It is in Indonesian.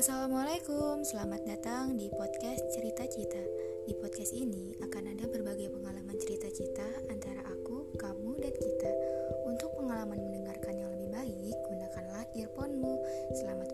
Assalamualaikum, selamat datang di podcast Cerita Cita. Di podcast ini akan ada berbagai pengalaman cerita-cita antara aku, kamu, dan kita. Untuk pengalaman mendengarkan yang lebih baik, gunakanlah earphone-mu. Selamat